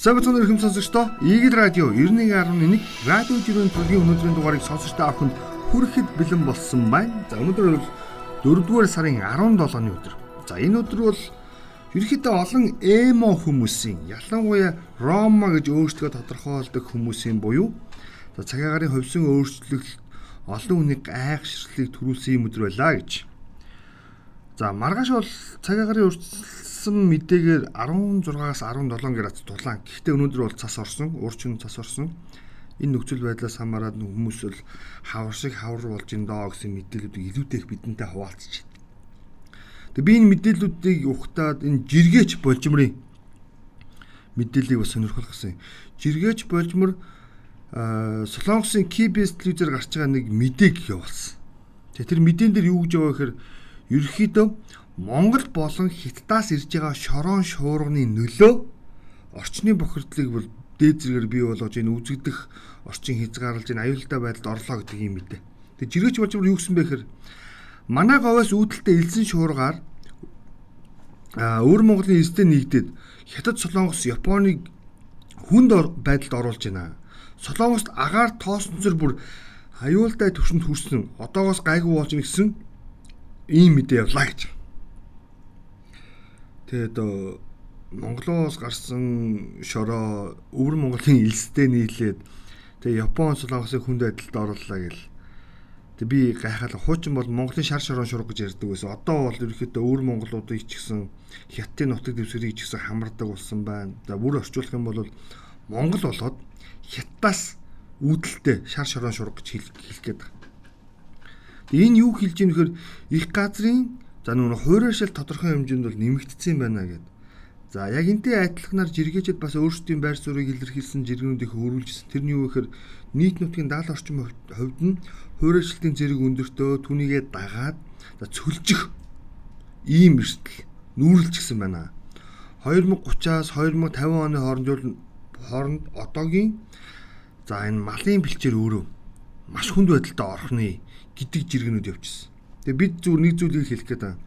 Сабцон өрхөм сонсогчдоо Игэл радио 91.1 радио жирийн төлгийн өнөөдрийн дугаарыг та бүхэнд хүрэхэд бэлэн болсон байна. За өнөөдөр бол 4-р сарын 17-ны өдөр. За энэ өдөр бол ерөнхийдөө олон эмо хүмүүсийн ялангуяа Рома гэж өөрсдөө тодорхойлдог хүмүүсийн буюу за цагаан гарын ховсын өөрчлөлт олон хүнийг гайхширлыг төрүүлсэн юм өдөр байлаа гэж. За маргааш бол цагаан гарын өөрчлөлт гарсан мэдээгээр 16-аас 17 градус дулаан. Гэхдээ өнөөдөр бол цас орсон, уурчин цас орсон. Энэ нөхцөл байдлаас хамаарат хүмүүс бол хавар шиг хавар болж ин доо гэсэн мэдээлүүдийг илүүтэйх бидэнтэй хуваалцж байна. Тэгээ би энэ мэдээллүүдийг ухтаад энэ жиргээч болжмрын мэдээллийг бас сонирхол гсэн. Жиргээч болжмор Солонгосын KBS телевизээр гарч байгаа нэг мэдээг явуулсан. Тэгээ тэр мэдэн дээр юу гэж байгаа гэхээр ерөөхдөө Монгол болон Хятадаас ирж байгаа шорон шуурганы нөлөө орчны бохирдлыг бол дээд зэрэгээр бий болгож энэ үзэгдэх орчин хязгаарлаж энэ аюултай байдалд орлоо гэдэг юм мэдээ. Тэг жиргээч болж юу гэсэн бэ гэхээр манай говьос үүдэлтэй элсэн шуургаар өвөр Монголын эзэдээ нэгдээд Хятад Солонгос Японыг хүнд байдалд оруулж байна. Солонгост агаар тоосонцор бүр аюултай төвшөнд хүрсэн одоогоос гайгүй болж гисэн ийм мэдээ явлаа гэж. Тэгээд Монголоос гарсан шороо өвөр Монголын элстэй нийлээд тэгээ Япон солонгосыг хүнд байдалд орууллаа гэл. Тэг би гайхал хуучин бол Монголын шар шорон шург гэж ярьдаг байсан. Одоо бол ерөөхдөө өвөр монголуудыг ч гэсэн хятадын нутаг дэвсгэрийг ч гэсэн хамардаг болсон байна. За бүр орчуулах юм бол Монгол болоод хятадаас үүдэлтэй шар шорон шург гэж хэлэх гээд байна. Энэ юу хэлж ийм нөхөр их газрын За нүг хуурайшил тодорхой хэмжээнд бол нэмэгдсэн байна гэд. За яг энтэй адилханаар жиргээчд бас өөрсдийн байр суурийг илэрхийлсэн жиргэнүүдийг хөрвүүлжсэн. Тэрний юу гэхээр нийт нутгийн 70 орчим хувьд нь хуурайшилтын зэрэг өндөртөө түүнийгээ дагаад за цөлжих ийм эрсдэл нүүрлжсэн байна. 2030-аас 2050 оны хооронд хооронд одоогийн за энэ малын бэлчээр өөрөө маш хүнд байдалтай орохны гэдэг жиргэнүүд явчихсан. Тэгээ бид зүгээр нэг зүйлийг хэлэх гээд байна.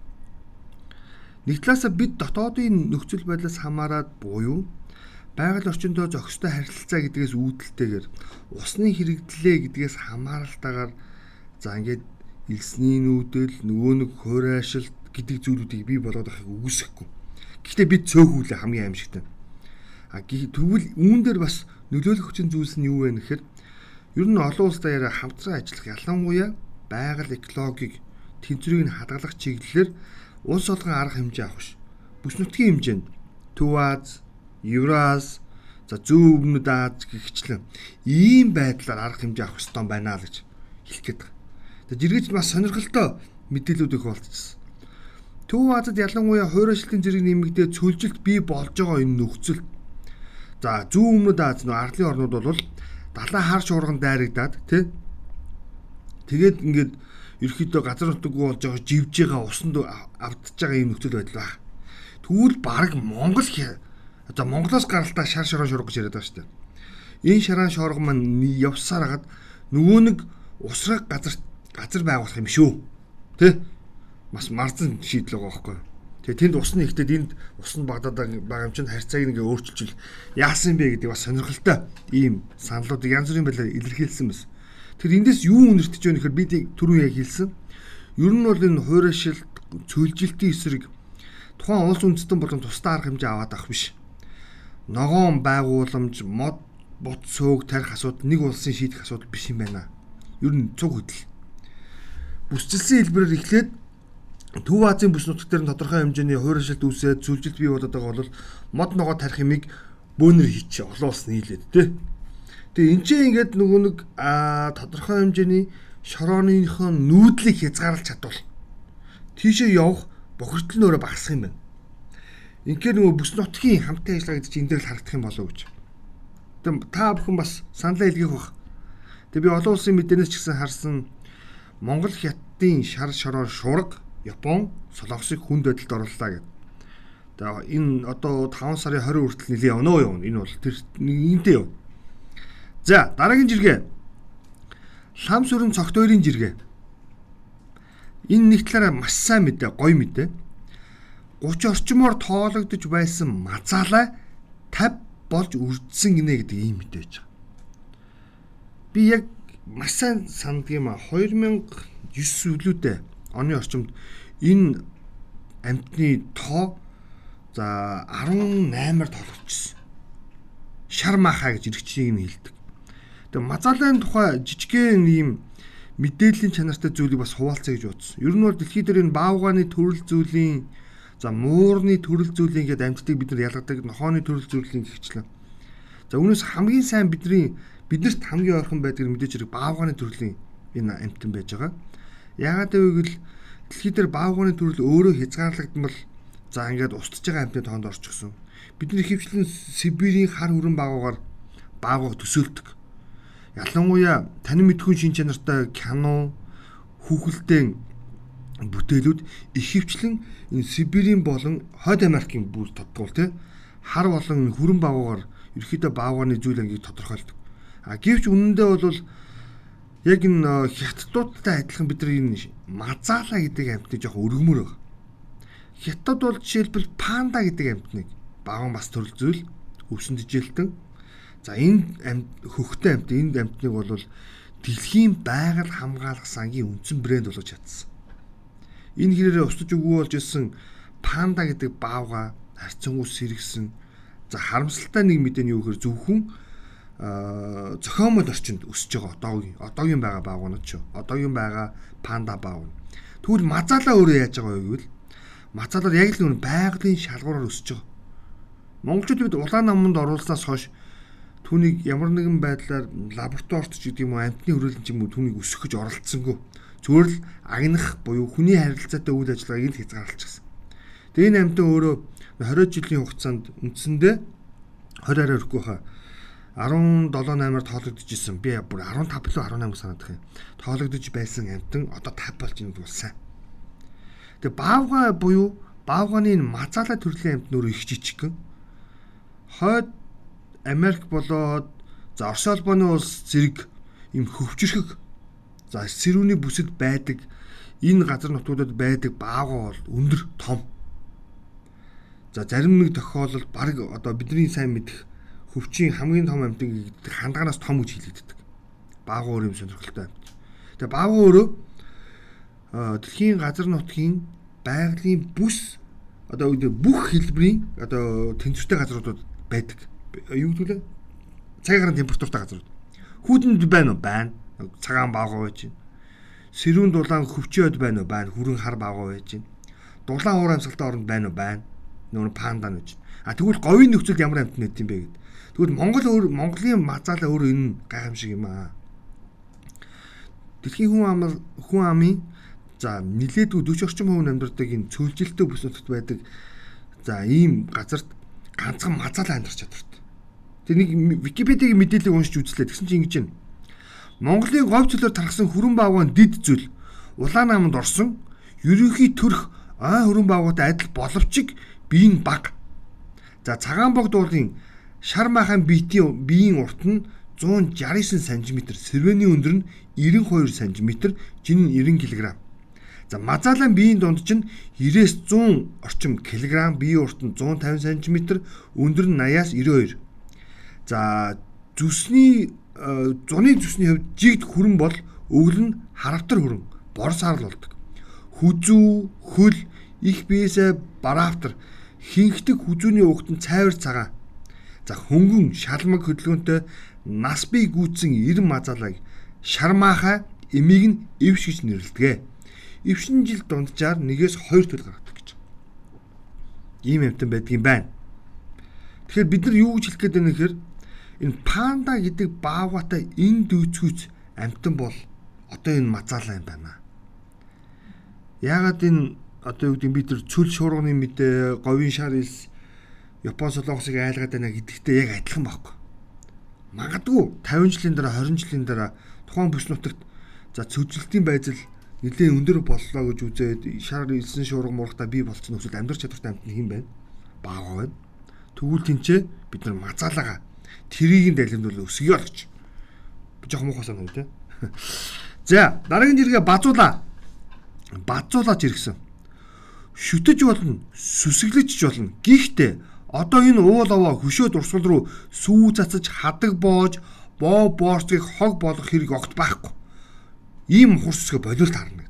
Нэг талаасаа бид дотоодын нөхцөл байдлаас хамаарат буюу байгаль орчиндөө зохистой харилцаа гэдгээс үүдэлтэйгээр усны хэрэгдлээ гэдгээс хамааралтайгаар за ингээд элсний нүүдэл нөгөө нэг хуурайшилт гэдэг зүйлүүдийг бий болгоод байхыг үгүйсэхгүй. Гэхдээ бид цөөхүүлээ хамгийн аимшигтай. А тэгвэл үүн дээр бас нөлөөлөх хүчин зүйлс нь юу вэ гэхээр ер нь олон улс даяараа хамтран ажиллах ялангуяа байгаль экологийг тэнцвэрийг нь хадгалах чиглэлээр улс олгон арга хэмжээ авах ш. Бүс нутгийн хэмжээнд Төв Аз, Евраз, за зүүн өмнөд Аз гихчлэн ийм байдлаар арга хэмжээ авах ёстой байна л гэж хэлэх гээд байна. Тэгээд жиргэж бас сонирхолтой мэдээлүүд их болчихсон. Төв Азад ялангуяа хуурайшлтын зэрэг нэмэгдээ цөлжилт бий болж байгаа энэ нөхцөл. За зүүн өмнөд Аз нөө арлын орнууд бол далайн хар шуурган дайрагдаад тий Тэгээд ингээд ерөөхдөө газар нутаггүй болж байгаа живж байгаа усанд автж байгаа юм нөхцөл байдал баг. Тэгвэл баг Монгол одоо Монголоос гаралтаа шар шорон шурга гэж яриад байгаа шүү дээ. Энэ шаран шорго маань явсаар хагаад нөгөө нэг усраг газар газар байгуулах юм шүү. Тэ? Бас марзан шийдэл байгаа байхгүй юу? Тэгээ тэнд усны ихтэд энд усны багдаад байгаа юм чинь харьцааг ингээ өөрчилжүүл яасан бэ гэдэг бас сонирхолтой ийм саналуудыг янз бүрийн байдлаар илэрхийлсэн байна. Тэр эндээс юу үнэртэж байна гэхээр би түрүү яг хэлсэн. Ер нь бол энэ хуурайшилт цөлжилтийн эсрэг тухайн улс үндэстэн болон тусдаа арга хэмжээ аваад авах биш. Ногоон байгууламж, мод, бут сөөг тарих асуудал нэг улсын шийдэх асуудал биш юм байна. Ер нь цуг хөдөл. Бүсчилсэн хэлбэрээр эхлээд Төв Азийн бүс нутаг дээр тодорхой хэмжээний хуурайшилт үүсээд цөлжилт бий болоод байгаа бол мод ногоо тарих юмыг бөөнөр хийчих олон улс нийлээд тий Тэгээ энэ чинь ингээд нөгөө нэг тодорхой хэмжээний шорооныхоо нүүдлийг хязгаарлаж чадвал тийшээ явах бохирдол нь өөрөө багасах юм байна. Инхээр нөгөө бүс нутгийн хамтын ажиллагаа гэдэг чинь энэ дээр л харагдах юм болов уу гэж. Тэгм та бүхэн бас саналаа илгээх бах. Тэг би олон улсын мэдээнээс ч гэсэн харсан Монгол хятадын шар шороо шураг Япон Солонгосыг хүнд байдалд орууллаа гэдэг. Тэгээ энэ одоо 5 сарын 20 хүртэл нэлээ явна уу явна. Энэ бол тэр энтэй явна. За дараагийн жиргээ. Лам сүрэн цогтойрын жиргээ. Энэ нэг талаараа маш сайн мэдээ, гоё мэдээ. 30 орчмоор тоологдож байсан мазаалаа 50 болж үрдсэн гинэ гэдэг ийм мэдээж байгаа. Би яг маш сайн сандгийм а 2009 үлүүдээ оны орчимд энэ амтны тоо за 18-аар толгочсон. Шар махаа гэж иргэчийг нь хэлдэг. Тэгээ мазаалын тухай жижигхэн ийм мэдээллийн чанартай зүйлийг бас хуваалцъя гэж бодсон. Ер нь бол дэлхийд дээр энэ баавгааны төрөл зүйлийн за муурны төрөл зүйлийн гэдэг амьтдыг бид нар ялгадаг нохооны төрөл зүйлийн гихчлэн. За үүнээс хамгийн сайн бидний биднэрт хамгийн ойрхон байдаг мэдээж хэрэг баавгааны төрлийн энэ амьтан байж байгаа. Яагаад гэвэл дэлхийд дээр баавгааны төрөл өөрөө хязгаарлагдмал за ингээд устж байгаа амьтны тоонд орчихсон. Бидний хөвчлэн Сибирийн хар хүрэн баавгаар баавгаг төсөөлдөг. Ялангуяа танин мэдхүйн шин чанартай кино хүүхэлдэйн бүтээлүүд их хөвчлэн энэ Сибирийн болон Хойд Америкийн бүр тодгуул те хар болон хүрэн баавгаар ерөөхдөө баавгааны зүйл ангийг тодорхойлдог. А гэвч үнэндээ бол яг энэ хятадуудтай адилхан бид нар энэ мазаала гэдэг амьтныг жоох өргөмөр баг. Хятад бол жишээлбэл панда гэдэг амьтныг баган бас төрөл зүйл өвсөн тижээлтэн. За энэ хөхтэй амьт энэ амьтныг бол дэлхийн байгаль хамгаалах сангийн үндсэн брэнд болгож чадсан. Энэ хэрээрээ устж өгөө болж исэн панда гэдэг баавга харьцангуй сэргсэн. За харамсалтай нэг мэдээ нь юу гэхээр зөвхөн зохиомол орчинд өсөж байгаа одоогийн одоогийн байгаа баавгууд ч одоогийн байгаа панда баав. Тэгвэл мазаалаа өөрөө яаж байгаа вэ гэвэл мацаалаар яг л нүн байгалийн шалгуураар өсөж байгаа. Монголчууд бид улаан наманд оруулснаас хойш түүнийг ямар нэгэн байдлаар лабораторид ч гэдэг юм уу амтны хөрөлн ч юм уу түүнийг өсгөх гэж оролцсонгүй. Зүгээр л агнах буюу хүний харилцаатай үйл ажиллагааг л хязгаарлалчихсан. Тэгээ энэ амтан өөрөө 20 жилийн хугацаанд үндсэндээ 20 арай өрөхгүй хаа 17 8-аар тоологдож исэн. Би бүр 15 билүү 18 санагдах юм. Тоологдож байсан амтан одоо 5 болж ийн бол сайн. Тэгээ баавга буюу баавганы мазаала төрлийн амьд нөр их жижигхэн. Хойд Америк болоод за Орос улбаны улс зэрэг им хөвчөрхөг за сэрүүний бүсэд байдаг энэ газар нутгуудад байдаг баавга бол өндөр том. За зарим нэг тохиолдолд баг одоо бидний сайн мэдэх хөвчийн хамгийн том амьтан гэдэг хандаганаас том гэж хэлэгддэг. Баавга өөр юм сонирхолтой амьт. Тэгээ баавга өөрөө дэлхийн газар нутгийн байгалийн бүс одоо бүх хэлбэрийн одоо тэнцвэртэй газруудад байдаг. Юу гэдэг вэ? Цагаараа температуртай газрууд. Хүүдэнд байна уу? Байна. Цагаан баагаа байж байна. Сэрүүн дулаан хөвчөөд байна уу? Байна. Хүрэн хар баагаа байж байна. Дулаан уур амьсгалтай оронд байна уу? Байна. Нүүр панда нүж. А тэгвэл говийн нөхцөлд ямар амьтан байд юм бэ гэд. Тэгвэл Монгол өөр Монголын мазаалаа өөр энэ гайхамшиг юм аа. Дэлхийн хүн ам хүн амын за нилээдгүй 40 орчим хувь амьдардаг энэ цөлжилттэй бүс нутагт байдаг за ийм газарт ганцхан мазаалаа амьдарч чадвартай. Тэг нэг Википедигийн мэдээллийг уншиж үзлээ. Тэгсэн чинь ингэж байна. Монголын говь цөлөөр тархсан хүрэн баавгаан дид зүйл улаан наманд орсон ерөнхий төрх ой хүрэн баавгаатай адил боловч биеийн баг. За цагаан богд уулын шар махан биетийн биеийн урт нь 169 см, сэрвэний өндөр нь 92 см, жин нь 90 кг. За мазаалан биеийн дунд чинь 90-с 100 орчим килограмм, бие урт нь 150 см, өндөр нь 80-аас 92. За зүсний э, зуны зүсний хувьд жигд хүрэн бол өвөл нь харавтар хүрэн, бор саарл болдог. Хүзүү, хөл, их биесээ бараавтар, хинхдэг хүзүүний угт нь цайвар цагаан За хөнгөн шалмаг хөдөлгөөнтэй нас бий гүйцэн 90 мазаалаг шармааха эмийг нь эвш гэж нэрлэдэг. Эвшин жил дунджаар нэгээс хоёр төл гаргадаг гэж. Ийм амтан байдгийн байна. Тэгэхээр бид нар юу гэж хэлэх гээд байна гэхээр энэ панда гэдэг баавгатай энэ дүүцгүйц амтан бол одоо энэ мазаалаа юм байна. Яагаад энэ одоо юу гэдэг бид нар цөл шуурганы мэдээ говийн шар ис Япон солонгосыг айлгаад байна гэдэгтээ яг адилхан байхгүй. Магадгүй 50 жилийн дараа 20 жилийн дараа тухайн бүс нутагт за цөжилтийн байзал нэлээд өндөр боллоо гэж үзээд шар илсэн шуурга муурхта бий болцсон нөхцөл амьдрах чадвартай амтны хэм байна. Баагаа байна. Тэгвэл тэнцээ бид нар мазаалаага трийг далимд бол өсгөё л гэж. Би жоох муухай санаа үү те. За дараагийн жиргээ базуулаа. Базуулаач иргсэн. Шүтэж болно, сүсгэлэж болно. Гэхдээ Одоо энэ уул аваа хөшөө дурсгал руу сүү цацаж хадаг боож боо боорцгийг хог болгох хэрэг огт байхгүй. Ийм хурцсгэ болиулт харна.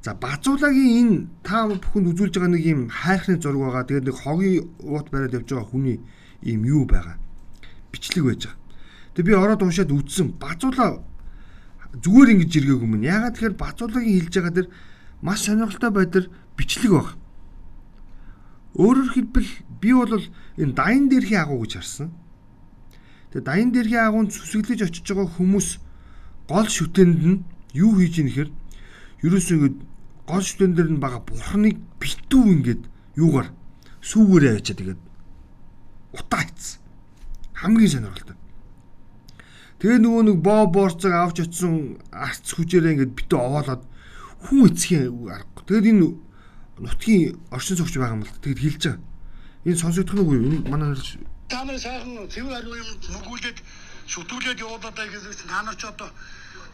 За базуулагийн энэ та бүхэнд үзүүлж байгаа нэг ийм хайрхны зураг байгаа. Тэгээд нэг хогийн уут бариад явж байгаа хүний ийм юу байгаа. Бичлэг байж байгаа. Тэгээд би ороод уншаад үзсэн. Базуулаа зүгээр ингэж иргээгүй юм. Ягаад тэгэхээр базуулагийн хэлж байгаа дэр маш сонирхолтой байдлаар бичлэг баг. Өөрөөр хэлбэл би бол энэ дайн дээрхийн агуу гэж харсан. Тэгээ дайн дээрхийн агуунд сүсгэлж очиж байгаа хүмүүс гол шүтэнд нь юу хийж ийн гэхээр ерөөсөө ингэ гол шүтэн дээр нь бага бурхныг битүү ингээд юугаар сүүгээрээ ячаа тэгээд утаа хийцэн. Хамгийн сонирхолтой. Тэгээ нөгөө нэг боо боорцог авч очсон арц хүчээрээ ингээд битүү овоолоод хүн эцгийн аргагүй. Тэгээд энэ нутгийн оршин суугч байгаа юм л тэгэд хэлж байгаа. Энэ сонсогдох нь үгүй юу? Энэ манай та нар сайхан цэвэр хариу юм мөргүүлээд шүтүүлээд явуулаад байгаа гэсэн та нар ч одоо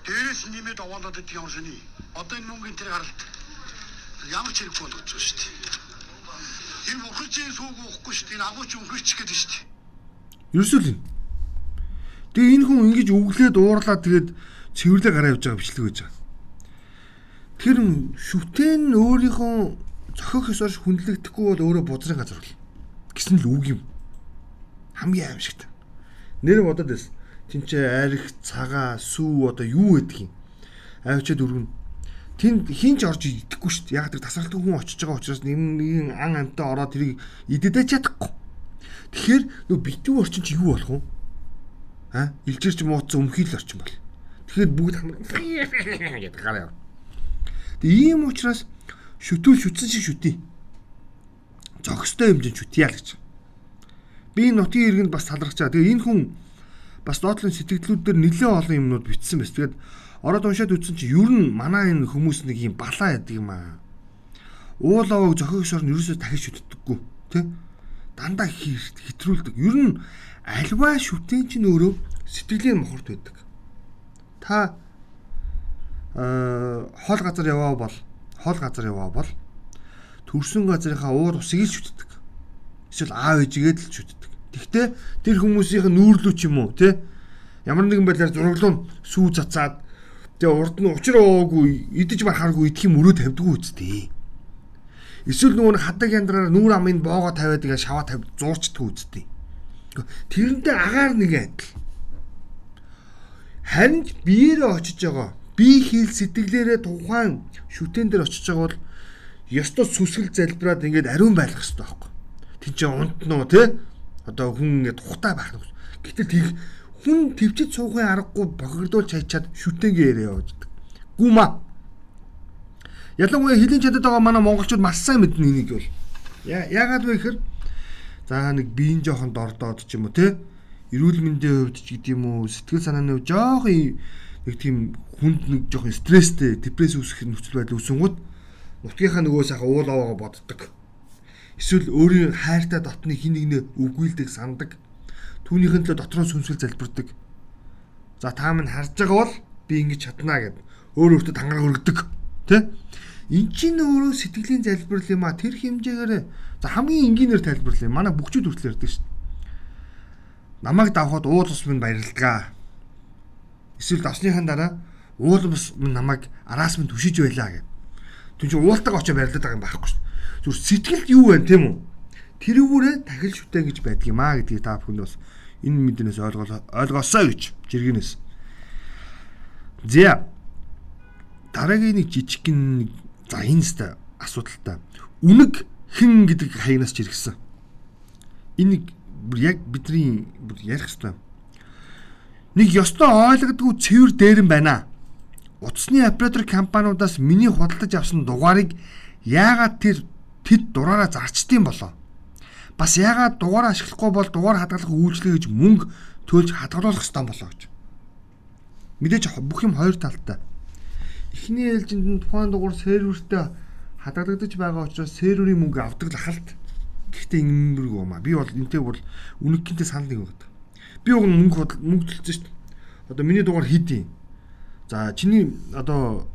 дээрээс нэмээд овоолоод идэх юм шини. Одоо энэ мөнгөний тэр гаралт ямар ч хэрэггүй болгож байгаа шүү дээ. Энэ бухарчийн сүүг уухгүй шүү дээ. Энэ агууч өнгөрч гэдэг шүү дээ. Ерөөсөө л энэ. Тэгээ энэ хүн ингэж өглөөд уурлаад тэгээд цэвэрлээ гараа явж байгаа бичлэг байж байгаа. Тэр шүтэн өөрийнхөө зохиох ёсоор хүндлэгдэхгүй бол өөрөө бузрын газар бол гэсэн л үг юм. Хамгийн аимшигт. Нэр бодоод байс. Тинчээ арх, цагаа, сүү одоо юу гэдэг юм. Авчиад өргөн. Тэнд хинч орж идэхгүй шүү дээ. Яг тэр тасралтгүй хүн очиж байгаа учраас нэгэн ан амтаа ороод тэрийг идэдэж чадахгүй. Тэгэхээр нөө битүү орчин чи юу болох вэ? А? Илжирч мууцсан өмхийл орчин бол. Тэгэхээр бүгд хамар гэдэг гараа. Тэгээ ийм учраас шүтүүл шүтсэн шиг шүтээ. Зогстой хэмжээнд шүтье л гэж. Би энэ нутгийн иргэнд бас талархаж байгаа. Тэгээ энэ хүн бас доотлын сэтгэлдлүүд дээр нэлээд олон юмнууд бичсэн байс. Тэгээд ороод уншаад үзсэн чинь ер нь манай энэ хүмүүс нэг юм балаа яадаг юм аа. Уул аваг зохиогч орн ерөөсөө дахиж шүтдэггүй. Тэ? Дандаа хэтрүүлдэг. Ер нь альва шүтэн чинь өөрөө сэтгэлийн мохорт байдаг. Та аа хол газар яваа бол хол газар яваа бол төрсөн газрынхаа уур усыг л шүтдэг. Эсвэл аав ээжигээд л шүтдэг. Тэгвэл тэр хүмүүсийн нүүрлүү ч юм уу те ямар нэгэн байдлаар зураглуу сүү цацаад тэгээ урд нь учир оогүй идэж мархааргүй идэх юм өрөө тавьдгүй үсттэй. Эсвэл нөгөө хадаг яндраар нүүр амын боогоо тавиад тэгээ шаваа тавь зуурчдгүй үсттэй. Тэрнтэй агаар нэг адил. Харин биеэрээ очиж байгаа би хэл сэтгэлээрээ тухайн шүтэн дээр очиж байгаа бол ёстой сүсгэл залбираад ингээд ариун байх хэрэгтэй байхгүй. Тин чи унт нөө те одоо хүн ингээд тухтай байх. Гэтэл тэг хүн твчид суухын аргагүй бохирдуулж хайчаад шүтэнгээ яриа явуулдаг. Гүма. Ялангуяа хилийн чадад байгаа манай монголчууд маш сайн мэднэ энийг бол. Яагаад вэ гэхээр за нэг биеийн жоохон дордоод ч юм уу те эрүүл мэндийн хувьд ч гэдэг юм уу сэтгэл санааны хувьд жоохон нэг тийм хүнд нэг жоохон стресстэй, депресс үүсгэх нөхцөл байдал үүсэнгүүт нутгийнхаа нөгөө сайхан уул аваагаа боддог. Эсвэл өөрийн хайртай дотны хин нэгнээ үгүйлдэг сандаг. Түүнийхэн төлөө дотроо сүнсэл залбирдаг. За та минь харж байгаа бол би ингэж чаднаа гэд өөр өөртөө тангараг өргөдөг. Тэ? Эн чинь өөрөө сэтгэлийн залбирал юм а. Тэр хэмжээгээр за хамгийн энгийнээр тайлбарлая. Манай бүгчүүд хүртэл ярьдаг шүү дээ. Намайг давхад уул ус минь баярлалгаа Эсвэл давсныхан дараа уулмс намайг араас минь түшиж байлаа гэх. Түн чи уултайгаа очиж барилдаад байгаа юм байхгүй шүү. Зүр сэтгэлд юу вэ тийм үү? Тэрүүгээрээ тахил шүтэн гэж байдаг юм аа гэдгийг та бүхэнд бас энэ мэднээс ойлгоо ойлгоосоо гэж жиргэнээс. За дараагийн нэг жижигхэн за энэ ста асуудалтай. Үнэг хэн гэдэг хаягнаас ч иргсэн. Энэ яг бидний ярих хэвээр нэг ёстой ойлгодгүй цэвэр дээрэн байна. Утасны оператор компаниудаас миний худалдаж авсан дугаарыг яагаад тэр тэд дураараа зарчдсан болоо? Бас яагаад дугаараа ашиглахгүй бол дугаар хадгалах үйлчлэг гэж мөнгө төлж хадгалуулах ёстой болоо гэж. Мэдээж бүх юм хоёр талтай. Эхний ээлжинд нь тухайн дугаар сервертэй хадгалагдаж байгаа учраас серверийн мөнгө авдаг л ахалт. Гэхдээ ингэмэргүй юм аа. Би бол энтэй бол үнэгхэнтэй санал нэг байдаг. Би уг мөнгө мөнгө төлсөн шүү дээ. Одоо миний дугаар хийдیں۔ За чиний одоо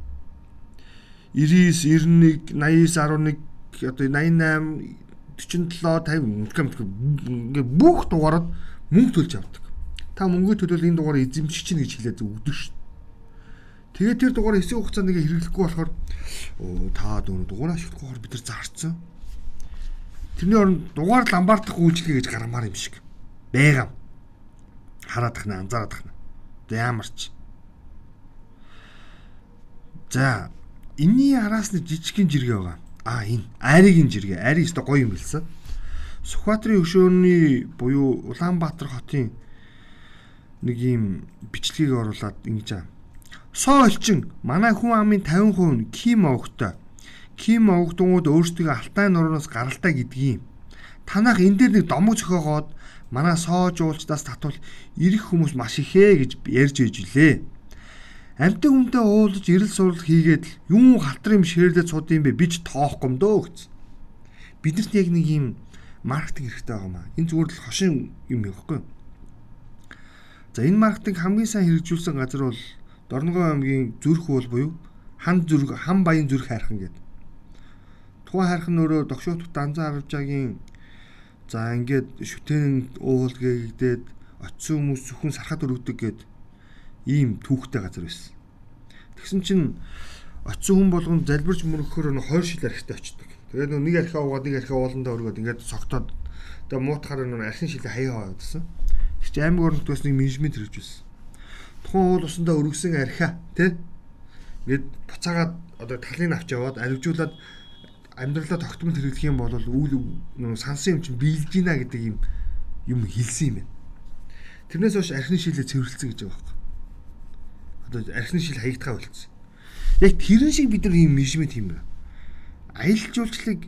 99 91 89 11 одоо 88 47 50 ингээ бүх дугаарууд мөнгө төлж авдаг. Та мөнгө төлөөл энэ дугаарыг эзэмшиж чинь гэж хэлээд өгдөг шүү. Тэгээд тэр дугаар хэсэг хугацаанд ингээ хэрэглэхгүй болохоор оо та дөрөв дугаар ашиглахгүйгээр бид нар зарцсан. Тэрний оронд дугаар ламбаардах үйлчлэгээ гэж гармаар юм шиг. Бэгам. Хараадах нэ анзаарадах нэ. Тэ ямарч. За энэний араас нь жижигхэн жиргээ байгаа. А энэ айрыгийн жиргээ. Айрыг өстой гоё юм хэлсэн. Сүхбаатарын өшөөний буюу Улаанбаатар хотын нэг юм бичлэгийг оруулаад ингэж аа. Соо элчин манай хүн амын 50% нь ким овогтой. Ким овогдungууд өөрсдөө алтай нурууноос гаралтай гэдгийг. Танах энэ дээр нэг домог зөхөөгоод манай соо жуулчдаас татвал ирэх хүмүүс маш ихээ гэж ярьж ээж илээ. Амтэг хүнтэй уулзаж ирэл сурал хийгээд юун халтар юм ширэрлээд сууд юм бэ би ч тоохгүй юм дөө гэж. Бидэрт яг нэг юм маркетинг хэрэгтэй байгаа маа. Энэ зүгээр л хошин юм байхгүй юу? За энэ маркетинг хамгийн сайн хэрэгжүүлсэн газар бол Дорногов аймгийн зүрх уул буюу хан зүрх хан баян зүрх хайрхан гэдэг. Тухайн хайрхан өөрөө догшоот данзан авчаагийн за ингээд шүтэн уул гээгдээд очисон хүмүүс зөвхөн сархад өргөдөг гэд ийм түүхтэй газар байсан. Тэгсэн чинь очисон хүн болгонд залбирч мөрөхөөр нь 20 шил архитай очдөг. Тэгээд нэг архиа уугаад нэг архиа ууландаа өргөд ингээд цогтоод тэгээд муутахаар нь архин шилээ хаяа аваадсан. Тэг чи аймаг орнот бас нэг менежмент хэрэгжүүлсэн. Тухайн уул усандаа өргөсөн архиа тий ингээд буцаагаад одоо талын авч яваад аривжуулаад амьдралаа тогтмол хэрэглэх юм бол үйл сансан юм чинь биелж гинэ гэдэг юм юм хэлсэн юм байна. Тэрнээс хойш архины шилээ цэвэрлсэн гэж байгаа байхгүй. Одоо архины шил хаягдхаа болцсон. Яг тэрэн шиг бид нар ийм менежмент юм байна аялал жуулчлалыг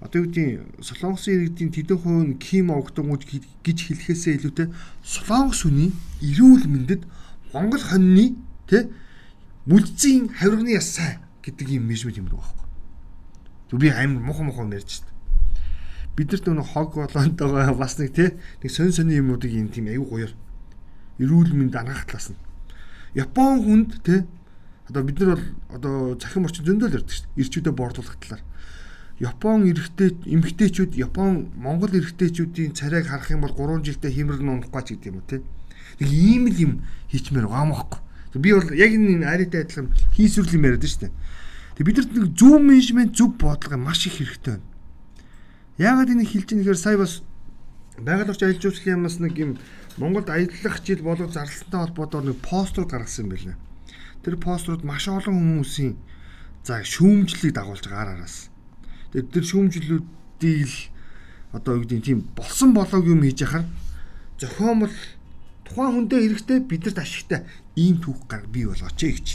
одоо юу гэдэг солонгосын иргэдийн тэдэн хувь нь ким огтонгууд гэж хэлэхээсээ илүүтэй солонгос хүний эрүүл мэндэд Монгол хоньны тэ мүлцийн хавирганы яс сайн гэдэг юм менежмент юм байхгүй. Тэг би амар мухан мухан ярьж шээ. Бидэрт нөгөө хог болоонтойгоо бас нэг тэ нэг сонь сони юмнуудыг юм тийм аюу гоёор эрүүл мэнд ангаах талаас нь Япон хүнд тэ Одоо бид нар бол одоо цахим орчин зөндөл ярьдаг шүү дээ. Ирчүүдэд борлуулах талаар. Япон эрэгтэй эмэгтэйчүүд Япон Монгол эрэгтэйчүүдийн царайг харах юм бол 3 жилдээ хэмрэг нунахгүй ч гэдэг юм уу те. Нэг ийм л юм хийчмээр байгаа мөхгүй. Би бол яг энэ аритай адилхан хийсвэрлэм яриад шүү дээ. Тэг бидэрт нэг зөв менежмент зөв бодлого маш их хэрэгтэй байна. Яагаад энийг хэлж ийм нэхэр сая бас байгаль орчин аялал жуулчлалын ямаас нэг юм Монголд аяллах жил болов зарлалтай холбоотойгоор нэг постэр гаргасан юм байна тэр пострууд маш олон хүмүүсийн за шүүмжлэлийг дагуулж байгаа араас. Тэгээд тэр шүүмжлэлүүдийг л одоо юу гэдэг тийм болсон болоог юм хийж яхаар зохиомл тухайн хүндээ хэрэгтэй бидэрт ашигтай ийм түүх гар бий болгооч гэж.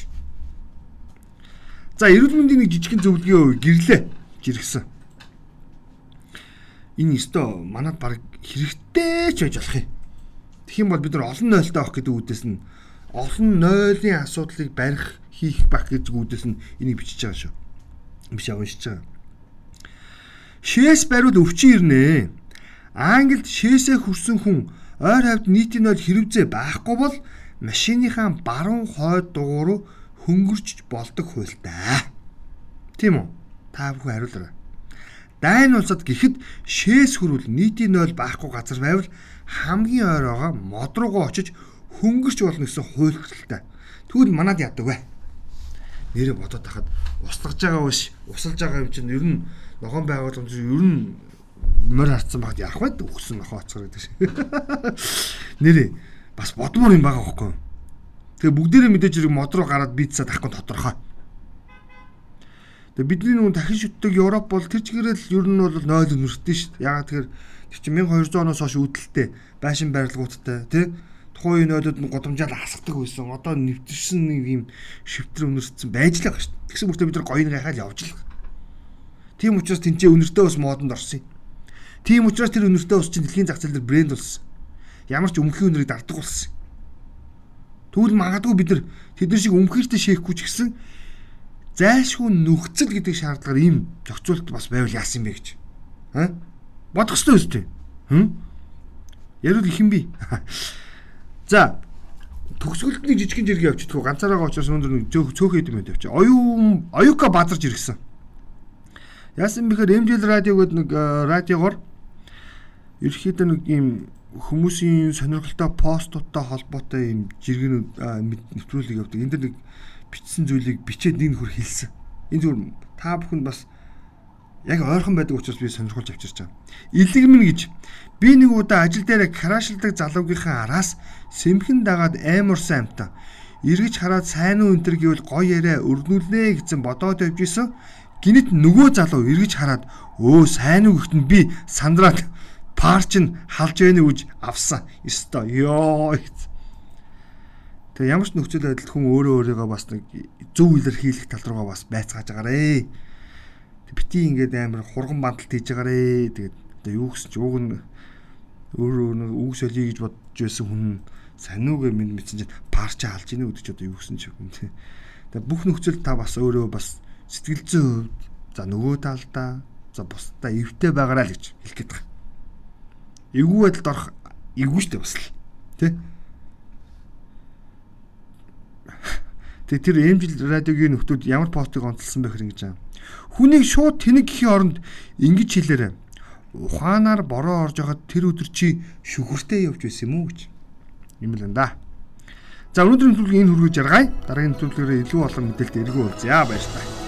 За эрүүл мэндийн нэг жижигхэн зөвлөгөө гэрлээ жиргсэн. Энэ өстө манад баг хэрэгтэй ч байж болох юм. Тэгэх юм бол бид нар олон нойлтой авах гэдэг үдээс нь олон нойлын асуудлыг барих хийх бах гэж гүдээс нь энийг бичиж байгаа шүү. Биш уншиж байгаа. Шээс бариуд өвчин ирнэ. Англид шээсээ хүрсэн хүн ойр хавьд нийтийн нойл хэрэгцээ байхгүй бол машиныхаа баруун хойд дугуй хөнгөрч болдог хуйлтаа. Тийм үү? Та бүхэн хариулаарай. Дайн улсад гэхэд шээс хөрвөл нийтийн нойл байхгүй газар байвал хамгийн ойр байгаа мод руугаа очиж хөнгөрч болно гэсэн хуйлталтай. Тэгвэл манад яадаг вэ? Нэрээ бодоод тахад услаж байгаа биш, усалж байгаа юм чинь ер нь ногоон байгууламж ер нь морь харцсан багт яах вэ? Өгсөн нохоо оцгор гэдэг шиг. Нэрээ бас бодмоор юм байгаа хөөхгүй. Тэгээ бүгдээрээ мэдээж хэрэг мод руу гараад бицсаа тахгүй тодорхой. Тэгээ бидний нүүн дахин шүтдэг Европ бол тэр чигээрэл ер нь бол 0 өнөртөө шүү дээ. Ягаад тэгэхээр тэр чинь 1200 оноос хойш үүдэлтэй байшин барилгуудтай тий тухайн нойлууд нь годомжаал хасгадаг байсан. Одоо нэвтэрсэн нэг юм шивтэр өнөрсөн байж л байгаа шүү дээ. Тэгсэн мөртөө бид нар гоён гайхаал явж л. Тийм учраас тэнцээ өнөртөө бас модонд орсон юм. Тийм учраас тэр өнөртөө ус чинь дэлхийн зах зээл дээр брэнд болсон. Ямар ч өмхөн өнрийг дарддаг болсон. Тэгвэл магадгүй бид нар тэдний шиг өмхөртэй шээхгүй ч гэсэн зайлшгүй нөхцөл гэдэг шаардлагаар ийм зохицуулт бас байвал яасан бэ гэж. Аа? Бодох ёстой үстэй. Хм? Ярил их юм би. За төгсгөлд нэг жижигхэн жиргээ явчихдгоо ганцаараа очоос өндөр нэг цөөх цөөхөд юм явчих. Оюун оюука базарж иргсэн. Яасан бэхээр MDL радио гэдэг нэг радиогоор ерөөхдөө нэг ийм хүмүүсийн сонирхолтой постуудтай холбоотой ийм жиргэнүүд нэвтрүүлэг явдаг. Энд нэг бичсэн зүйлийг бичээд нэг нөхөр хэлсэн. Энэ зүгээр та бүхэнд бас яг ойрхон байдаг учраас би сонирхолж авчирч байгаа. Илэгмэн гэж би нэг удаа ажил дээр крашилдаг залуугийнхаа араас сэмхэн дагаад аймар саймтаа эргэж хараад сайн уу энтер гэвэл гоё яриа өрнүүлнэ гэсэн бодоод явж исэн. Гинэт нөгөө залуу эргэж хараад өө сайн уу гэхэд би сандраад парч нь халж байны үж авсан. Ёстой. Йоо. Тэгээ ямар ч нөхцөл байдалд хүн өөрөө өөрийгөө бас нэг зөв илэрхийлэх тал руугаа бас байцгааж байгаарэ. Бити ингээд амар хурган бандалт хийж байгаарэ. Тэгээд одоо юу гэсэн чи уг нь өөрөө нэг үг солиё гэж бодож байсан хүн сануугээ минь мэдсэн чинь парч халж ийнэ гэдэг чи одоо юу гэсэн чи хүн тий. Тэгээд бүх нөхцөл та бас өөрөө бас сэтгэл зүйн хувьд за нөгөө талдаа за бусдаа эвтэй байгаарай л гэж хэлэх гээд байгаа эвгүй байдалд орох эвгүй шүү дээ бас л тий Тэгээ тэр эмжил радиогийн нөхдүүд ямар постыг онцлсан бэ хэрэг гэж байгаа. Хүнийг шууд тэнэг гэхийн оронд ингэж хэлээрэ. Ухаанаар бороо орж байхад тэр өдөр чи шүхэртэй явж байсан юм уу гэж. Юм л энэ да. За өнөөдрийн нэвтрүүлгийн энэ хүргэж яргая. Дараагийн нэвтрүүлгээр илүү олон мэдээлэлд эргүү уулзъя. Баярлалаа.